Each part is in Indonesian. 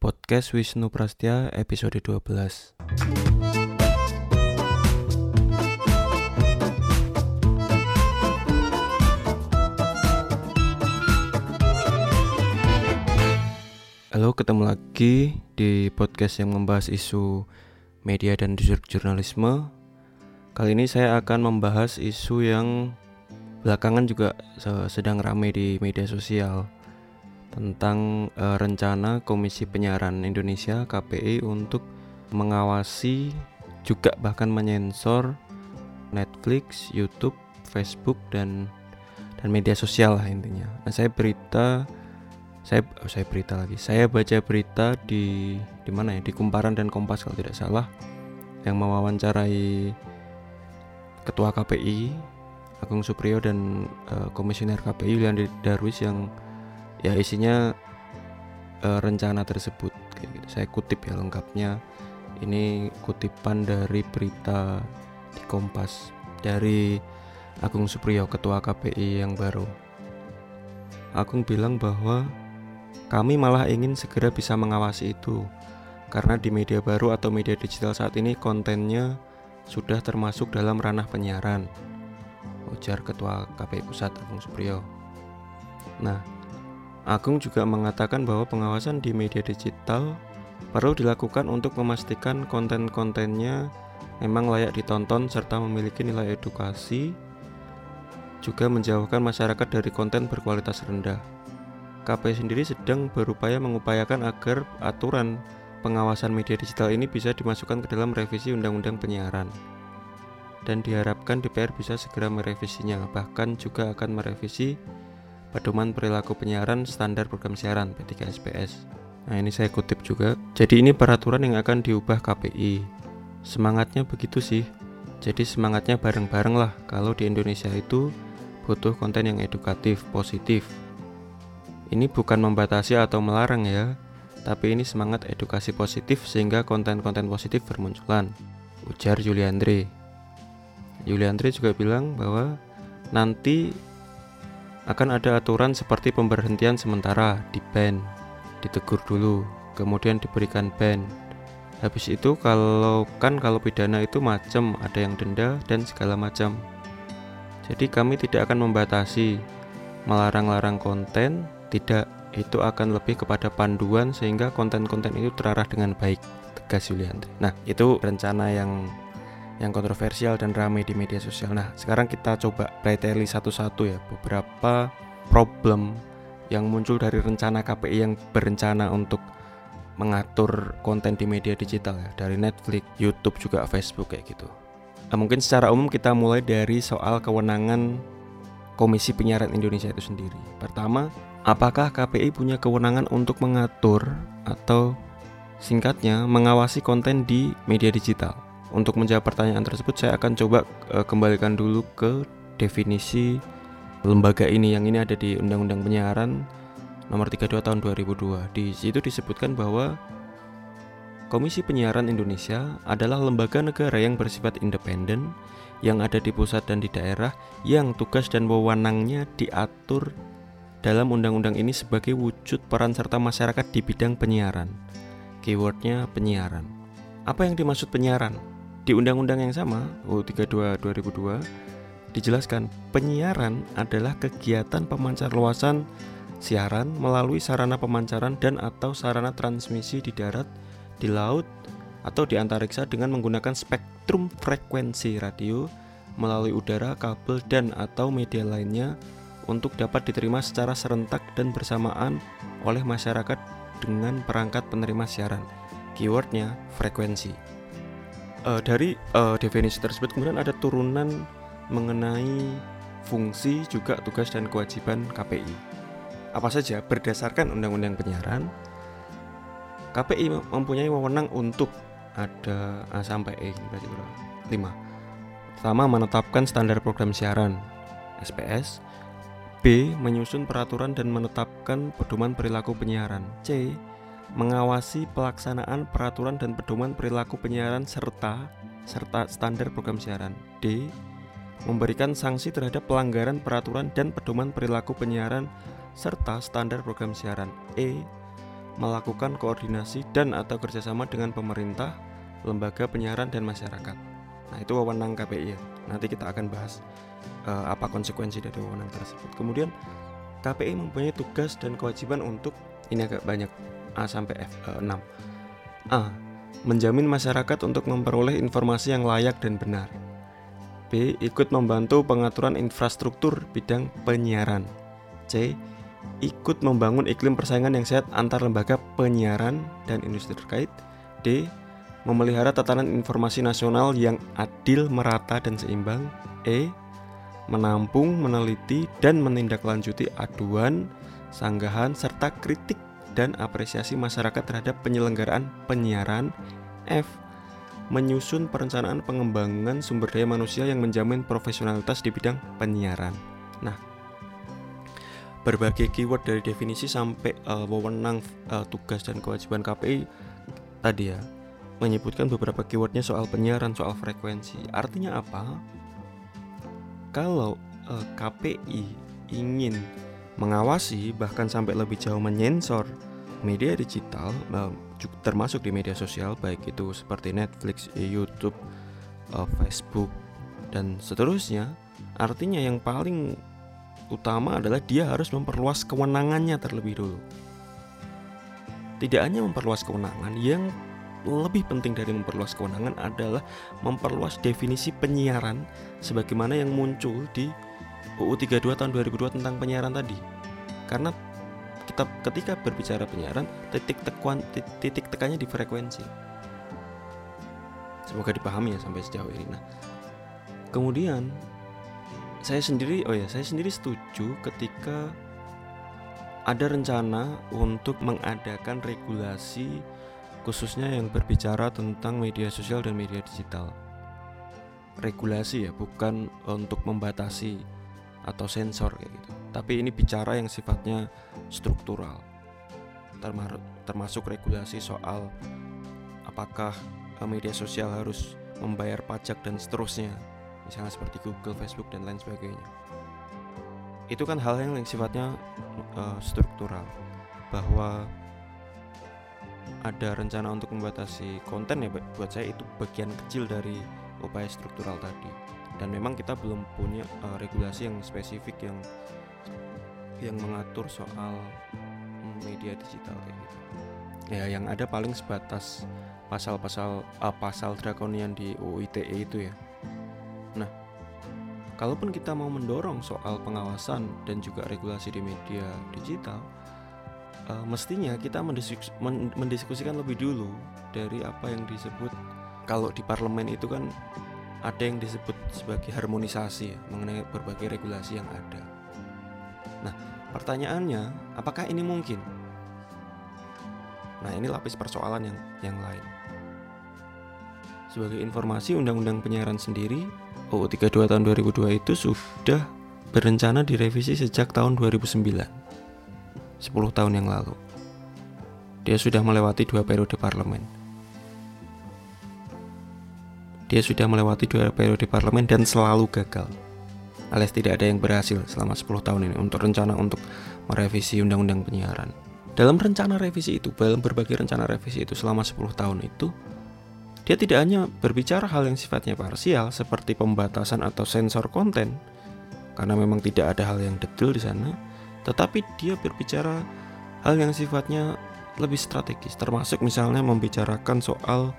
Podcast Wisnu Prastia episode 12 Halo, ketemu lagi di podcast yang membahas isu media dan jurnalisme. Kali ini saya akan membahas isu yang belakangan juga sedang ramai di media sosial tentang uh, rencana Komisi Penyiaran Indonesia KPI untuk mengawasi juga bahkan menyensor Netflix, YouTube, Facebook dan dan media sosial lah intinya. Nah, saya berita saya oh, saya berita lagi saya baca berita di di mana ya di Kumparan dan Kompas kalau tidak salah yang mewawancarai ketua KPI Agung Supriyo dan uh, komisioner KPI Yulian Darwis yang ya isinya uh, rencana tersebut gitu. saya kutip ya lengkapnya ini kutipan dari berita di Kompas dari Agung Supriyo ketua KPI yang baru Agung bilang bahwa kami malah ingin segera bisa mengawasi itu, karena di media baru atau media digital saat ini kontennya sudah termasuk dalam ranah penyiaran. Ujar Ketua KPI Pusat Agung Supriyo. Nah, Agung juga mengatakan bahwa pengawasan di media digital perlu dilakukan untuk memastikan konten-kontennya memang layak ditonton serta memiliki nilai edukasi, juga menjauhkan masyarakat dari konten berkualitas rendah. KPI sendiri sedang berupaya mengupayakan agar aturan pengawasan media digital ini bisa dimasukkan ke dalam revisi Undang-Undang Penyiaran. Dan diharapkan DPR bisa segera merevisinya, bahkan juga akan merevisi Pedoman Perilaku Penyiaran Standar Program Siaran P3SPS. Nah, ini saya kutip juga. Jadi ini peraturan yang akan diubah KPI. Semangatnya begitu sih. Jadi semangatnya bareng-bareng lah kalau di Indonesia itu butuh konten yang edukatif, positif, ini bukan membatasi atau melarang ya, tapi ini semangat edukasi positif sehingga konten-konten positif bermunculan. Ujar Juliandre. Juliandre juga bilang bahwa nanti akan ada aturan seperti pemberhentian sementara di ban, ditegur dulu, kemudian diberikan ban. Habis itu kalau kan kalau pidana itu macam, ada yang denda dan segala macam. Jadi kami tidak akan membatasi melarang-larang konten tidak, itu akan lebih kepada panduan sehingga konten-konten itu terarah dengan baik, tegas Yulianti. Nah, itu rencana yang yang kontroversial dan ramai di media sosial. Nah, sekarang kita coba preteli satu-satu ya beberapa problem yang muncul dari rencana KPI yang berencana untuk mengatur konten di media digital ya dari Netflix, YouTube juga Facebook kayak gitu. Nah, mungkin secara umum kita mulai dari soal kewenangan Komisi Penyiaran Indonesia itu sendiri. Pertama, apakah KPI punya kewenangan untuk mengatur atau singkatnya mengawasi konten di media digital? Untuk menjawab pertanyaan tersebut, saya akan coba e, kembalikan dulu ke definisi lembaga ini yang ini ada di Undang-Undang Penyiaran nomor 32 tahun 2002. Di situ disebutkan bahwa Komisi Penyiaran Indonesia adalah lembaga negara yang bersifat independen yang ada di pusat dan di daerah yang tugas dan wewenangnya diatur dalam undang-undang ini sebagai wujud peran serta masyarakat di bidang penyiaran. Keywordnya penyiaran. Apa yang dimaksud penyiaran? Di undang-undang yang sama, U32 2002, dijelaskan penyiaran adalah kegiatan pemancar luasan siaran melalui sarana pemancaran dan atau sarana transmisi di darat, di laut, atau di antariksa dengan menggunakan spektrum frekuensi radio melalui udara, kabel, dan atau media lainnya untuk dapat diterima secara serentak dan bersamaan oleh masyarakat dengan perangkat penerima siaran. Keywordnya frekuensi. Uh, dari uh, definisi tersebut kemudian ada turunan mengenai fungsi juga tugas dan kewajiban KPI. Apa saja berdasarkan Undang-Undang Penyiaran, KPI mempunyai wewenang untuk ada A sampai E berarti berapa? 5. Pertama menetapkan standar program siaran SPS. B. Menyusun peraturan dan menetapkan pedoman perilaku penyiaran. C. Mengawasi pelaksanaan peraturan dan pedoman perilaku penyiaran serta serta standar program siaran. D. memberikan sanksi terhadap pelanggaran peraturan dan pedoman perilaku penyiaran serta standar program siaran. E. Melakukan koordinasi dan atau kerjasama dengan pemerintah, lembaga penyiaran dan masyarakat. Nah itu wewenang KPI ya. Nanti kita akan bahas uh, apa konsekuensi dari wewenang tersebut. Kemudian KPI mempunyai tugas dan kewajiban untuk ini agak banyak A sampai F uh, 6. A. Menjamin masyarakat untuk memperoleh informasi yang layak dan benar. B. Ikut membantu pengaturan infrastruktur bidang penyiaran. C ikut membangun iklim persaingan yang sehat antar lembaga penyiaran dan industri terkait. D. Memelihara tatanan informasi nasional yang adil, merata, dan seimbang. E. Menampung, meneliti, dan menindaklanjuti aduan, sanggahan, serta kritik dan apresiasi masyarakat terhadap penyelenggaraan penyiaran. F. Menyusun perencanaan pengembangan sumber daya manusia yang menjamin profesionalitas di bidang penyiaran. Nah, berbagai keyword dari definisi sampai uh, wewenang uh, tugas dan kewajiban KPI tadi ya menyebutkan beberapa keywordnya soal penyiaran soal frekuensi artinya apa kalau uh, eh, KPI ingin mengawasi bahkan sampai lebih jauh menyensor media digital uh, termasuk di media sosial baik itu seperti Netflix, YouTube, uh, Facebook dan seterusnya artinya yang paling utama adalah dia harus memperluas kewenangannya terlebih dulu. Tidak hanya memperluas kewenangan, yang lebih penting dari memperluas kewenangan adalah memperluas definisi penyiaran sebagaimana yang muncul di UU 32 tahun 2002 tentang penyiaran tadi. Karena kita ketika berbicara penyiaran, titik tekuan titik tekannya di frekuensi. Semoga dipahami ya sampai sejauh ini. Nah, kemudian saya sendiri oh ya saya sendiri setuju ketika ada rencana untuk mengadakan regulasi khususnya yang berbicara tentang media sosial dan media digital. Regulasi ya, bukan untuk membatasi atau sensor kayak gitu. Tapi ini bicara yang sifatnya struktural. Termasuk regulasi soal apakah media sosial harus membayar pajak dan seterusnya misalnya seperti Google, Facebook dan lain sebagainya. Itu kan hal yang sifatnya uh, struktural bahwa ada rencana untuk membatasi konten ya buat saya itu bagian kecil dari upaya struktural tadi dan memang kita belum punya uh, regulasi yang spesifik yang yang mengatur soal media digital kayak gitu. Ya yang ada paling sebatas pasal-pasal uh, pasal drakonian di UU ITE itu ya. Nah, kalaupun kita mau mendorong soal pengawasan dan juga regulasi di media digital, uh, mestinya kita mendiskus mendiskusikan lebih dulu dari apa yang disebut kalau di parlemen itu kan ada yang disebut sebagai harmonisasi ya, mengenai berbagai regulasi yang ada. Nah, pertanyaannya, apakah ini mungkin? Nah, ini lapis persoalan yang yang lain. Sebagai informasi, Undang-Undang Penyiaran sendiri UU 32 tahun 2002 itu sudah berencana direvisi sejak tahun 2009 10 tahun yang lalu dia sudah melewati dua periode parlemen dia sudah melewati dua periode parlemen dan selalu gagal. Alias tidak ada yang berhasil selama 10 tahun ini untuk rencana untuk merevisi undang-undang penyiaran. Dalam rencana revisi itu dalam berbagai rencana revisi itu selama 10 tahun itu dia tidak hanya berbicara hal yang sifatnya parsial seperti pembatasan atau sensor konten karena memang tidak ada hal yang detail di sana, tetapi dia berbicara hal yang sifatnya lebih strategis termasuk misalnya membicarakan soal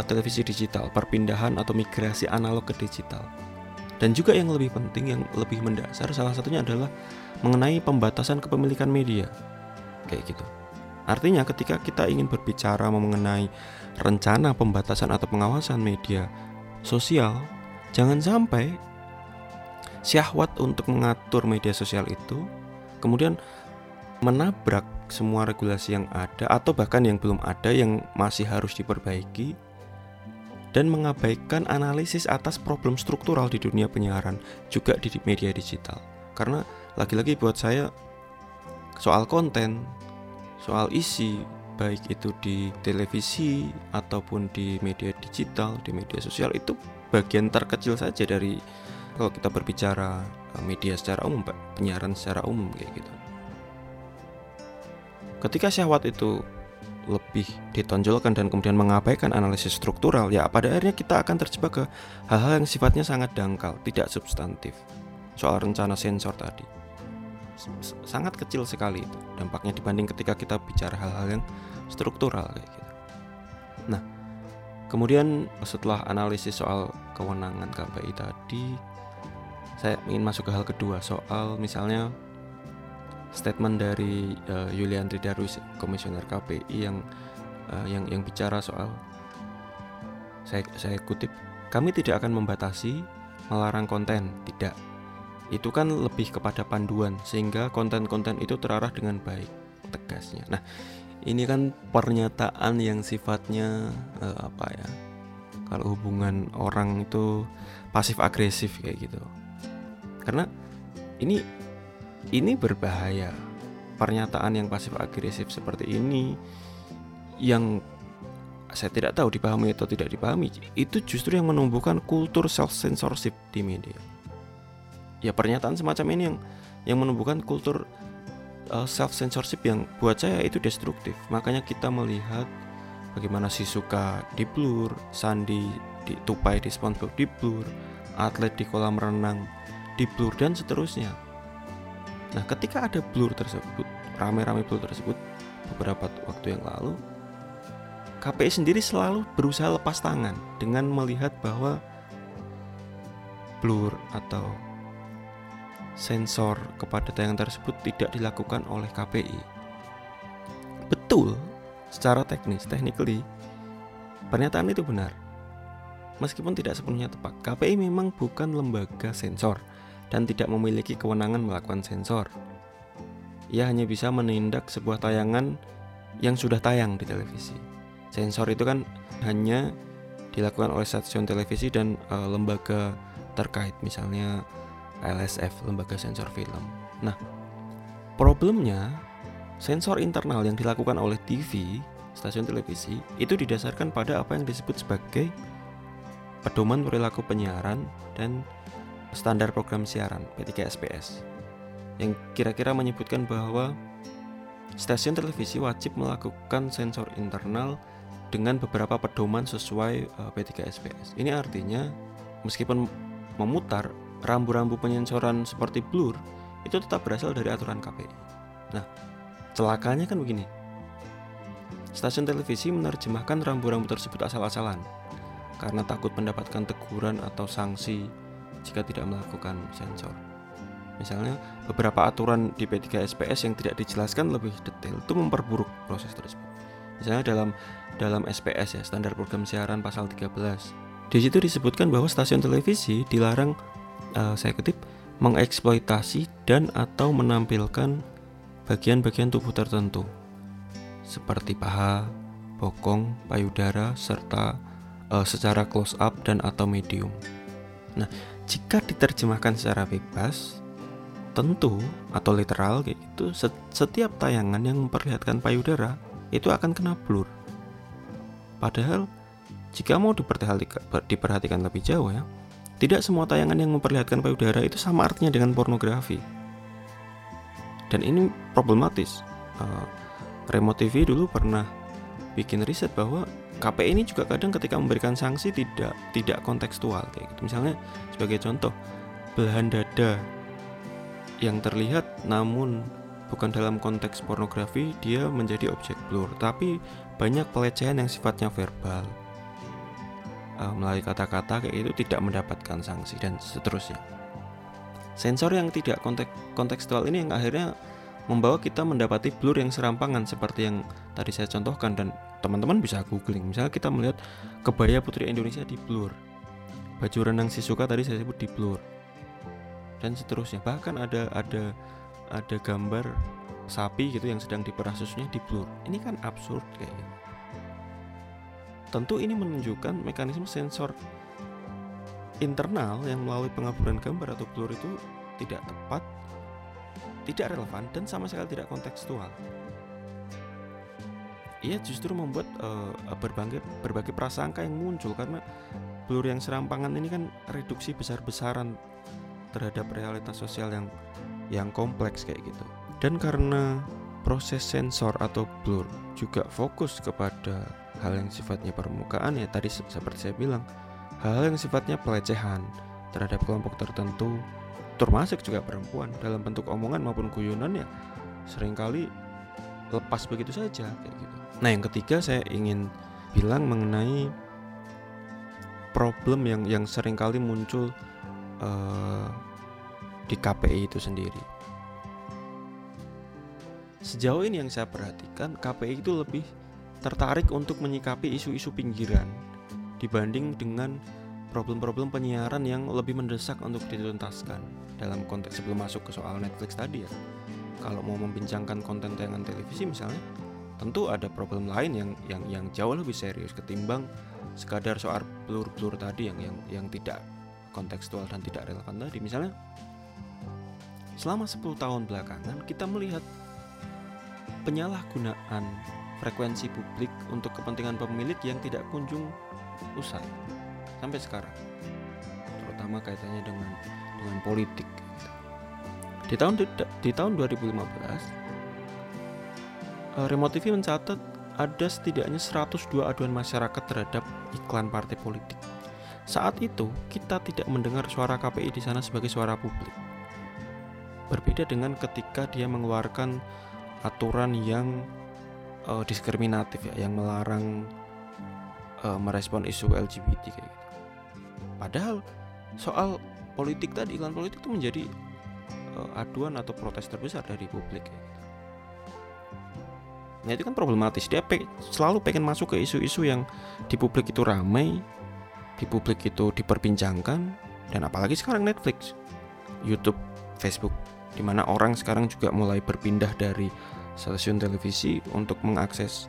televisi digital, perpindahan atau migrasi analog ke digital. Dan juga yang lebih penting yang lebih mendasar salah satunya adalah mengenai pembatasan kepemilikan media. Kayak gitu. Artinya ketika kita ingin berbicara mengenai rencana pembatasan atau pengawasan media sosial, jangan sampai syahwat untuk mengatur media sosial itu kemudian menabrak semua regulasi yang ada atau bahkan yang belum ada yang masih harus diperbaiki dan mengabaikan analisis atas problem struktural di dunia penyiaran juga di media digital. Karena lagi-lagi buat saya soal konten, soal isi, baik itu di televisi ataupun di media digital, di media sosial itu bagian terkecil saja dari kalau kita berbicara eh, media secara umum, penyiaran secara umum kayak gitu. Ketika syahwat itu lebih ditonjolkan dan kemudian mengabaikan analisis struktural, ya pada akhirnya kita akan terjebak ke hal-hal yang sifatnya sangat dangkal, tidak substantif. Soal rencana sensor tadi. Sangat kecil sekali itu dampaknya dibanding ketika kita bicara hal-hal yang struktural kayak gitu. Nah, kemudian setelah analisis soal kewenangan KPI tadi, saya ingin masuk ke hal kedua soal misalnya statement dari uh, Darwis komisioner KPI yang uh, yang yang bicara soal saya saya kutip kami tidak akan membatasi melarang konten tidak. Itu kan lebih kepada panduan sehingga konten-konten itu terarah dengan baik tegasnya. Nah ini kan pernyataan yang sifatnya uh, apa ya kalau hubungan orang itu pasif agresif kayak gitu. Karena ini ini berbahaya. Pernyataan yang pasif agresif seperti ini yang saya tidak tahu dipahami atau tidak dipahami itu justru yang menumbuhkan kultur self censorship di media. Ya pernyataan semacam ini yang yang menumbuhkan kultur uh, self censorship yang buat saya itu destruktif. Makanya kita melihat bagaimana si suka di blur, Sandi di tupai di SpongeBob di blur, atlet di kolam renang di blur dan seterusnya. Nah, ketika ada blur tersebut, rame-rame blur tersebut beberapa waktu yang lalu, KPI sendiri selalu berusaha lepas tangan dengan melihat bahwa blur atau sensor kepada tayangan tersebut tidak dilakukan oleh KPI. Betul, secara teknis, technically, pernyataan itu benar. Meskipun tidak sepenuhnya tepat, KPI memang bukan lembaga sensor dan tidak memiliki kewenangan melakukan sensor. Ia hanya bisa menindak sebuah tayangan yang sudah tayang di televisi. Sensor itu kan hanya dilakukan oleh stasiun televisi dan e, lembaga terkait, misalnya LSF, lembaga sensor film. Nah, problemnya sensor internal yang dilakukan oleh TV, stasiun televisi, itu didasarkan pada apa yang disebut sebagai pedoman perilaku penyiaran dan standar program siaran P3SPS yang kira-kira menyebutkan bahwa stasiun televisi wajib melakukan sensor internal dengan beberapa pedoman sesuai eh, P3SPS. Ini artinya meskipun memutar rambu-rambu penyensoran seperti blur itu tetap berasal dari aturan KPI. Nah, celakanya kan begini. Stasiun televisi menerjemahkan rambu-rambu tersebut asal-asalan karena takut mendapatkan teguran atau sanksi jika tidak melakukan sensor. Misalnya, beberapa aturan di P3SPS yang tidak dijelaskan lebih detail itu memperburuk proses tersebut. Misalnya dalam dalam SPS ya, standar program siaran pasal 13. Di situ disebutkan bahwa stasiun televisi dilarang uh, saya kutip mengeksploitasi dan atau menampilkan bagian-bagian tubuh tertentu seperti paha, bokong, payudara serta uh, secara close up dan atau medium. Nah, jika diterjemahkan secara bebas, tentu atau literal kayak gitu, setiap tayangan yang memperlihatkan payudara itu akan kena blur. Padahal jika mau diperhatikan lebih jauh ya, tidak semua tayangan yang memperlihatkan payudara itu sama artinya dengan pornografi. Dan ini problematis. Uh, Remote TV dulu pernah bikin riset bahwa KPI ini juga kadang ketika memberikan sanksi tidak tidak kontekstual kayak gitu. Misalnya sebagai contoh belahan dada yang terlihat namun bukan dalam konteks pornografi dia menjadi objek blur, tapi banyak pelecehan yang sifatnya verbal uh, melalui kata-kata kayak itu tidak mendapatkan sanksi dan seterusnya. Sensor yang tidak konteks kontekstual ini yang akhirnya membawa kita mendapati blur yang serampangan seperti yang tadi saya contohkan dan teman-teman bisa googling. Misalnya kita melihat kebaya putri Indonesia di blur baju renang Sisuka tadi saya sebut di blur dan seterusnya. Bahkan ada ada ada gambar sapi gitu yang sedang diperah susunya di blur. Ini kan absurd kayak tentu ini menunjukkan mekanisme sensor internal yang melalui pengaburan gambar atau blur itu tidak tepat tidak relevan dan sama sekali tidak kontekstual ia justru membuat uh, berbagai berbagai prasangka yang muncul karena blur yang serampangan ini kan reduksi besar-besaran terhadap realitas sosial yang yang kompleks kayak gitu. Dan karena proses sensor atau blur juga fokus kepada hal yang sifatnya permukaan ya tadi seperti saya bilang hal yang sifatnya pelecehan terhadap kelompok tertentu termasuk juga perempuan dalam bentuk omongan maupun guyonan ya sering kali lepas begitu saja kayak gitu. Nah yang ketiga saya ingin bilang mengenai problem yang yang sering kali muncul uh, di KPI itu sendiri. Sejauh ini yang saya perhatikan, KPI itu lebih tertarik untuk menyikapi isu-isu pinggiran dibanding dengan problem-problem penyiaran yang lebih mendesak untuk dituntaskan dalam konteks sebelum masuk ke soal Netflix tadi ya. Kalau mau membincangkan konten tayangan televisi misalnya, tentu ada problem lain yang yang yang jauh lebih serius ketimbang sekadar soal blur-blur tadi yang yang yang tidak kontekstual dan tidak relevan tadi. Misalnya selama 10 tahun belakangan kita melihat penyalahgunaan frekuensi publik untuk kepentingan pemilik yang tidak kunjung usai sampai sekarang terutama kaitannya dengan dengan politik di tahun di tahun 2015 eh, Remote TV mencatat ada setidaknya 102 aduan masyarakat terhadap iklan partai politik. Saat itu kita tidak mendengar suara KPI di sana sebagai suara publik. Berbeda dengan ketika dia mengeluarkan aturan yang uh, diskriminatif ya, yang melarang uh, merespon isu LGBT kayak gitu. Padahal soal politik tadi iklan politik itu menjadi uh, aduan atau protes terbesar dari publik. Nah itu kan problematis. Dia pe selalu pengen masuk ke isu-isu yang di publik itu ramai, di publik itu diperbincangkan, dan apalagi sekarang Netflix, YouTube, Facebook di mana orang sekarang juga mulai berpindah dari stasiun televisi untuk mengakses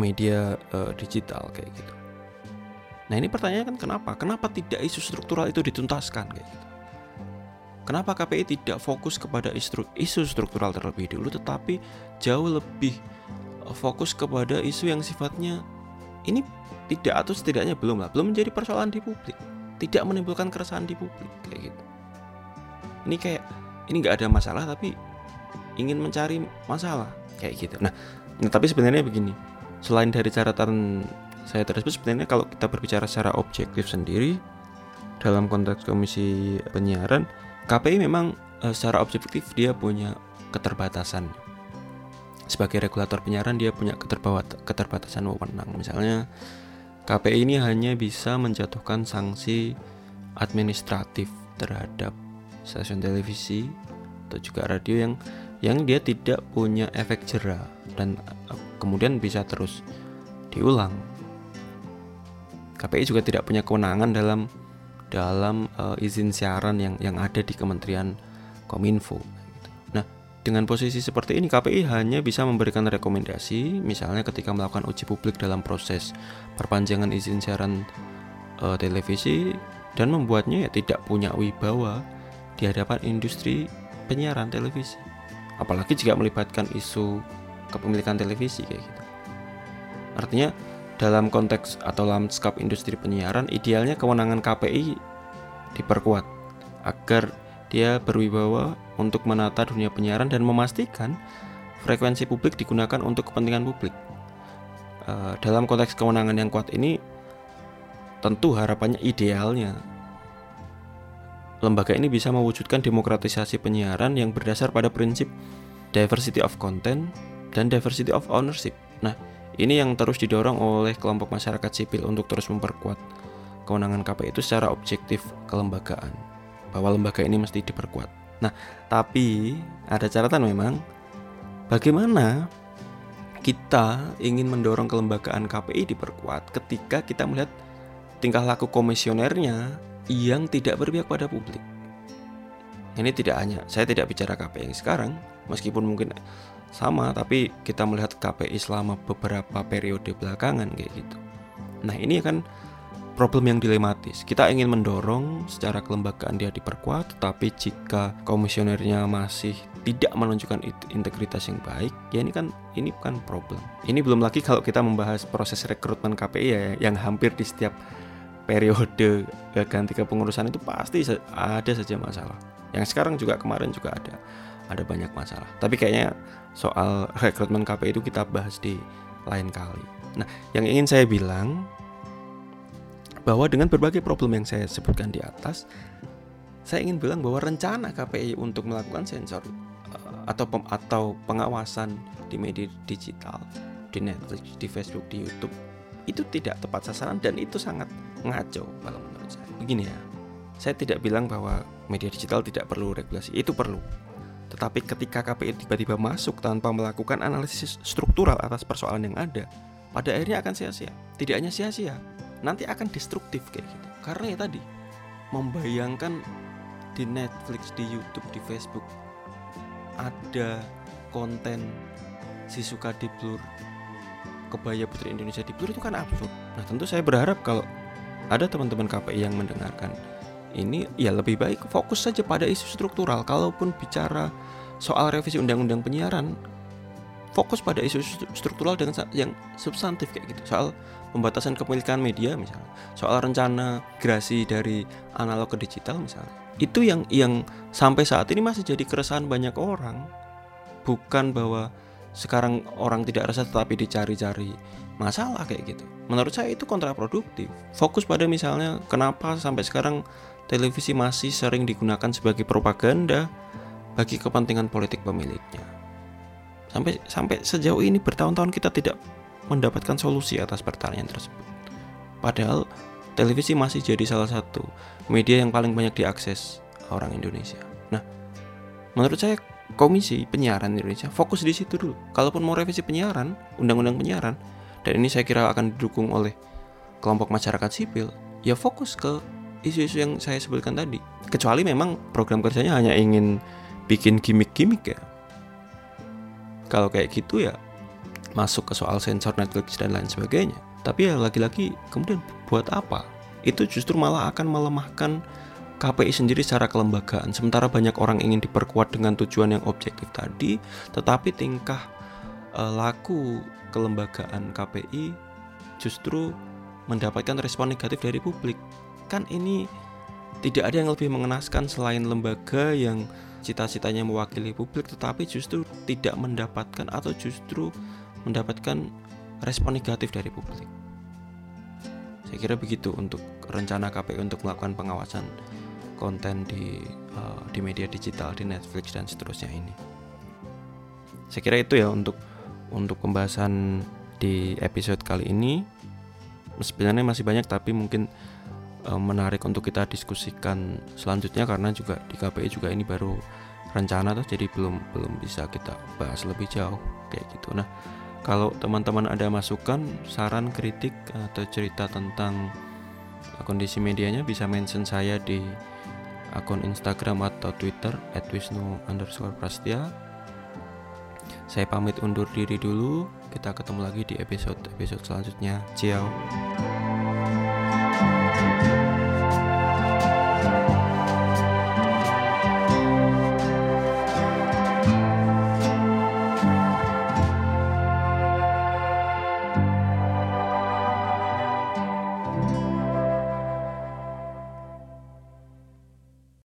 media uh, digital kayak gitu. Nah ini pertanyaan kan kenapa? Kenapa tidak isu struktural itu dituntaskan kayak gitu? Kenapa KPI tidak fokus kepada isu, isu struktural terlebih dulu, tetapi jauh lebih eh, fokus kepada isu yang sifatnya ini tidak atau setidaknya belum lah, belum menjadi persoalan di publik, tidak menimbulkan keresahan di publik kayak gitu. Ini kayak ini nggak ada masalah tapi ingin mencari masalah kayak gitu nah, nah tapi sebenarnya begini selain dari catatan saya tersebut sebenarnya kalau kita berbicara secara objektif sendiri dalam konteks komisi penyiaran KPI memang e, secara objektif dia punya keterbatasan sebagai regulator penyiaran dia punya keterbatasan wewenang misalnya KPI ini hanya bisa menjatuhkan sanksi administratif terhadap stasiun televisi atau juga radio yang yang dia tidak punya efek jerah dan eh, kemudian bisa terus diulang. KPI juga tidak punya kewenangan dalam dalam uh, izin siaran yang yang ada di Kementerian Kominfo. Nah, dengan posisi seperti ini KPI hanya bisa memberikan rekomendasi, misalnya ketika melakukan uji publik dalam proses perpanjangan izin siaran uh, televisi dan membuatnya ya tidak punya wibawa di hadapan industri penyiaran televisi. Apalagi jika melibatkan isu kepemilikan televisi kayak gitu. Artinya dalam konteks atau lanskap industri penyiaran idealnya kewenangan KPI diperkuat agar dia berwibawa untuk menata dunia penyiaran dan memastikan frekuensi publik digunakan untuk kepentingan publik. Uh, dalam konteks kewenangan yang kuat ini tentu harapannya idealnya lembaga ini bisa mewujudkan demokratisasi penyiaran yang berdasar pada prinsip diversity of content dan diversity of ownership. Nah, ini yang terus didorong oleh kelompok masyarakat sipil untuk terus memperkuat kewenangan KPI itu secara objektif kelembagaan. Bahwa lembaga ini mesti diperkuat. Nah, tapi ada catatan memang bagaimana kita ingin mendorong kelembagaan KPI diperkuat ketika kita melihat tingkah laku komisionernya yang tidak berpihak pada publik. Ini tidak hanya saya tidak bicara KPI yang sekarang, meskipun mungkin sama, tapi kita melihat KPI selama beberapa periode belakangan kayak gitu. Nah ini kan problem yang dilematis. Kita ingin mendorong secara kelembagaan dia diperkuat, tetapi jika komisionernya masih tidak menunjukkan integritas yang baik, ya ini kan ini bukan problem. Ini belum lagi kalau kita membahas proses rekrutmen KPI ya yang hampir di setiap periode ganti kepengurusan itu pasti ada saja masalah. Yang sekarang juga kemarin juga ada ada banyak masalah. Tapi kayaknya soal rekrutmen KPI itu kita bahas di lain kali. Nah, yang ingin saya bilang bahwa dengan berbagai problem yang saya sebutkan di atas, saya ingin bilang bahwa rencana KPI untuk melakukan sensor uh, atau pem, atau pengawasan di media digital, di Netflix, di Facebook, di YouTube itu tidak tepat sasaran dan itu sangat ngaco kalau menurut saya. Begini ya, saya tidak bilang bahwa media digital tidak perlu regulasi, itu perlu. Tetapi ketika KPI tiba-tiba masuk tanpa melakukan analisis struktural atas persoalan yang ada, pada akhirnya akan sia-sia. Tidak hanya sia-sia, nanti akan destruktif kayak gitu karena ya tadi membayangkan di Netflix di YouTube di Facebook ada konten si suka di blur kebaya putri Indonesia di blur itu kan absurd nah tentu saya berharap kalau ada teman-teman KPI yang mendengarkan ini ya lebih baik fokus saja pada isu struktural. Kalaupun bicara soal revisi undang-undang penyiaran fokus pada isu struktural dengan yang substantif kayak gitu. Soal pembatasan kepemilikan media misalnya. Soal rencana migrasi dari analog ke digital misalnya. Itu yang yang sampai saat ini masih jadi keresahan banyak orang. Bukan bahwa sekarang orang tidak resah tetapi dicari-cari masalah kayak gitu. Menurut saya itu kontraproduktif. Fokus pada misalnya kenapa sampai sekarang televisi masih sering digunakan sebagai propaganda bagi kepentingan politik pemiliknya sampai sampai sejauh ini bertahun-tahun kita tidak mendapatkan solusi atas pertanyaan tersebut. Padahal televisi masih jadi salah satu media yang paling banyak diakses orang Indonesia. Nah, menurut saya Komisi Penyiaran Indonesia fokus di situ dulu. Kalaupun mau revisi penyiaran, undang-undang penyiaran, dan ini saya kira akan didukung oleh kelompok masyarakat sipil, ya fokus ke isu-isu yang saya sebutkan tadi. Kecuali memang program kerjanya hanya ingin bikin gimmick-gimmick ya. Kalau kayak gitu ya masuk ke soal sensor Netflix dan lain sebagainya. Tapi ya lagi-lagi kemudian buat apa? Itu justru malah akan melemahkan KPI sendiri secara kelembagaan. Sementara banyak orang ingin diperkuat dengan tujuan yang objektif tadi, tetapi tingkah e, laku kelembagaan KPI justru mendapatkan respon negatif dari publik. Kan ini tidak ada yang lebih mengenaskan selain lembaga yang cita-citanya mewakili publik tetapi justru tidak mendapatkan atau justru mendapatkan respon negatif dari publik. Saya kira begitu untuk rencana KPU untuk melakukan pengawasan konten di uh, di media digital di Netflix dan seterusnya ini. Saya kira itu ya untuk untuk pembahasan di episode kali ini. Sebenarnya masih banyak tapi mungkin menarik untuk kita diskusikan selanjutnya karena juga di KPI juga ini baru rencana tuh jadi belum belum bisa kita bahas lebih jauh kayak gitu. Nah, kalau teman-teman ada masukan, saran, kritik atau cerita tentang kondisi medianya bisa mention saya di akun Instagram atau Twitter @wisnu underscore. Saya pamit undur diri dulu. Kita ketemu lagi di episode episode selanjutnya. Ciao. Bye.